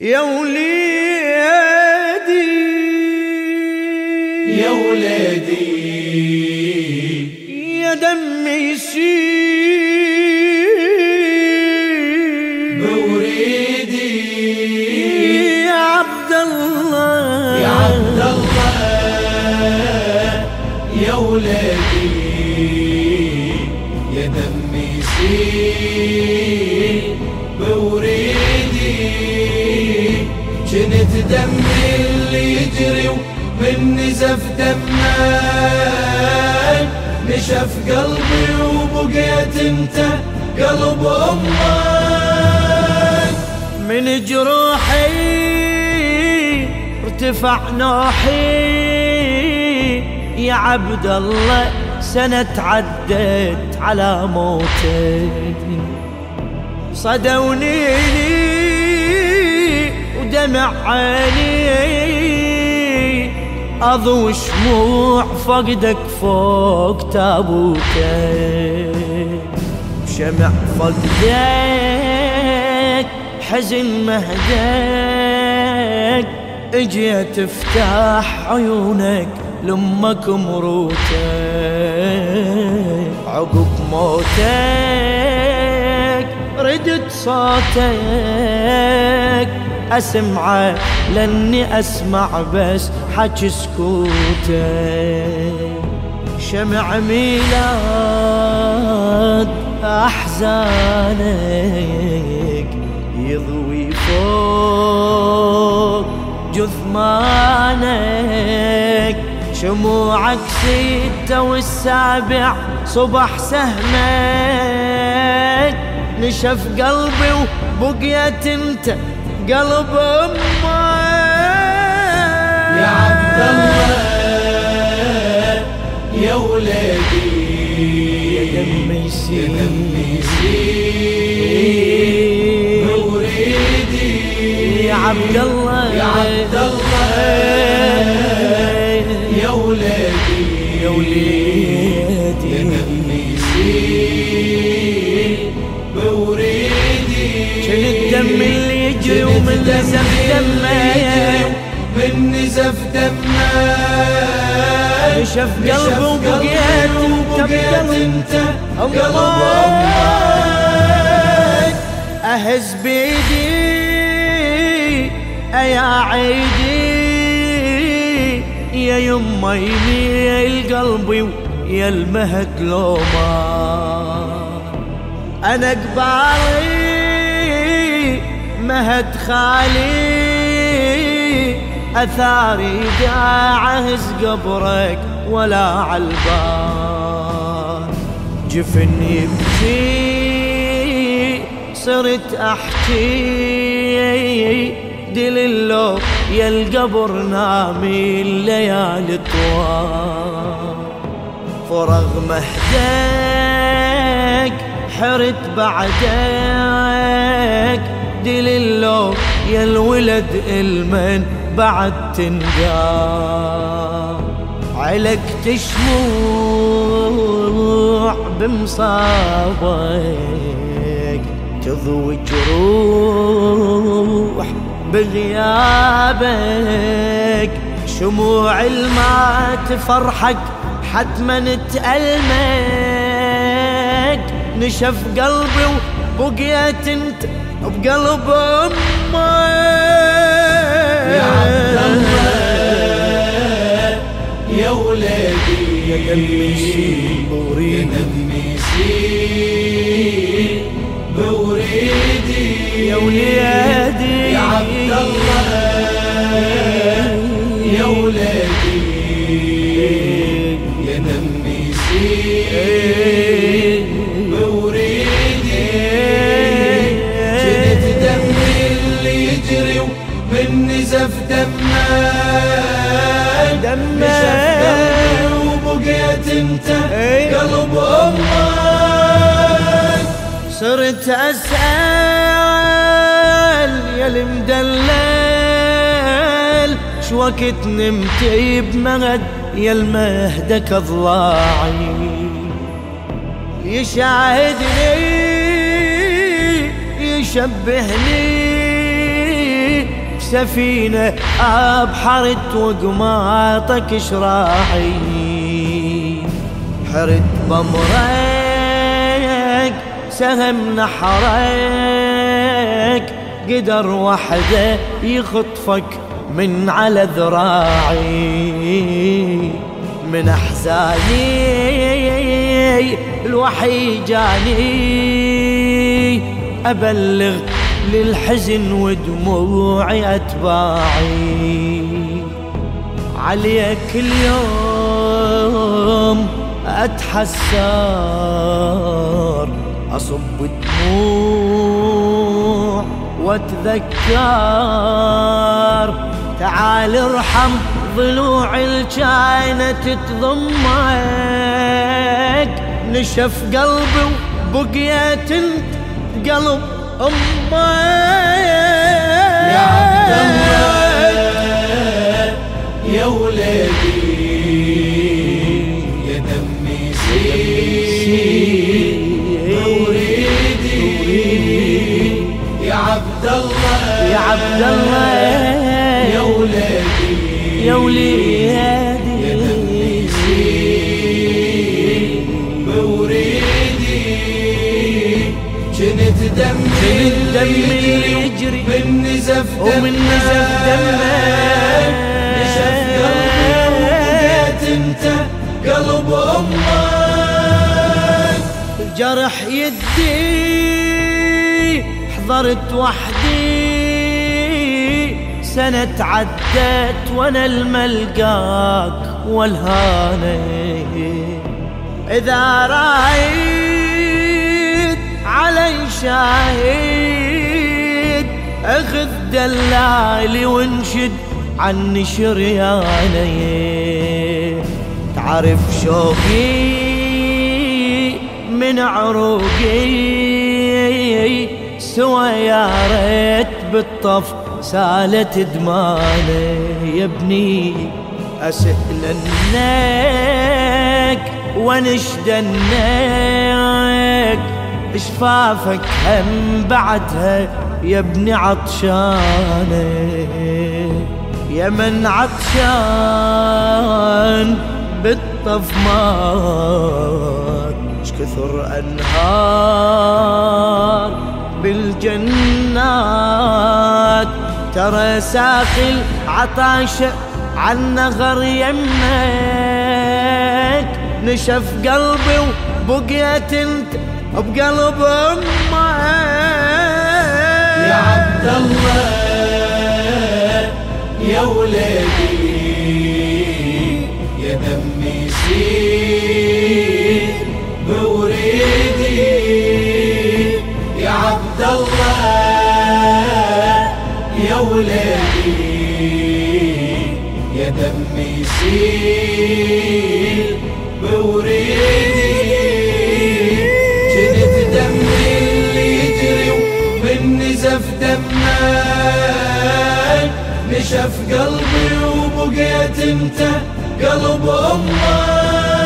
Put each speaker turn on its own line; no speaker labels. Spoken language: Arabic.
يا وليدي
يا ولدي
يا دمي يسيل
بوريدي.
يا عبد الله.
يا عبد الله. يا ولدي يا دمي يسيل جنت دمي اللي يجري من نزف دمك نشف قلبي وبقيت انت قلب أمك
من جروحي ارتفع نوحي. يا عبد الله سنة عدت على موتي. صدوني ودمع عيني. أضو شموع فقدك فوق تابوتك شمع فقدك حزن مهدك. اجيت تفتح عيونك لأمك مروتك عقب موتك ردت صوتك. أسمعه لأني أسمع بس حكي سكوتك شمع ميلاد أحزانك يضوي فوق جثمانك. شموعك ستة والسابع صبح سهمك. نشف قلبي وبقيت أنت قلب أمك
يا عبد الله يا ولدي
يا دمي
يا
يسيل
دمي بوريدي
يا عبد الله. شل الدم اللي يجري ومن نزف دمه.
من نزف دمه.
نشف قلبي وبقيت انت. بقلب
انت قلب
أمك أهز بيدي. يا عيدي. يا يما يميل قلبي ويا المهد لوما أنا قبالي. مهد خالي أثاري داعز قبرك ولا عالبال جفن يبكي صرت أحكي دليلو يا القبر نامي الليالي طوال فرغ مهدك حرت بعدك دليلو يا الولد المن بعد تنقام عليك تشموع بمصابك تضوي جروح بغيابك. شموع الما تفرحك حتما تألمك نشف قلبي وبقيت انت بقلب أمك
يا عبد الله يا ولدي
يا دمي يسيل
بوريدي
يا وليدي
يا عبد الله يا ولدي يا دمي
صرت أسأل يا المدلل شو وقت نمت بمغد يا المهدك اضلاعي يشاهدني يشبهني سفينة أبحرت وقماطك شراحي حرت بمرك سهم نحرك قدر وحده يخطفك من على ذراعي. من أحزاني الوحي جاني. أبلغ للحزن ودموعي أتباعي. عليك اليوم أتحسر. أصب دموع واتذكر. تعال ارحم ضلوع الجاينة تضمك نشف قلبي وبقيت انت قلب أمك.
يا ولدي يا
وليدي
يا دمي موريدي جنت دمي
دمي يجري
من نزف
ومن نزف دمك.
نشف قلبي وبقيت انت قلب أمك.
الجرح يدي حضرت وحدي. سنة عدت وأنا الملقاك والهاني. إذا رايد علي شاهد أخذ دلالي وانشد عني شرياني. تعرف شوقي من عروقي سوى يا ريت بالطف سالت دماني يا ابني اسئلنك ونشدنك شفافك هم بعدها يا ابني عطشانة يا من عطشان بالطف مات اش كثر أنهار بالجنات. ترى ساقي العطاشة عن نغر يمك. نشف قلبي وبقيت انت بقلب أمك.
يا عبد الله يا ولدي يا دمي سيل يا ولدي يا دمي سيل بوريدي. جنت دمي اللي يجري من نزف دمك نشف قلبي وبقيت انت قلب أمك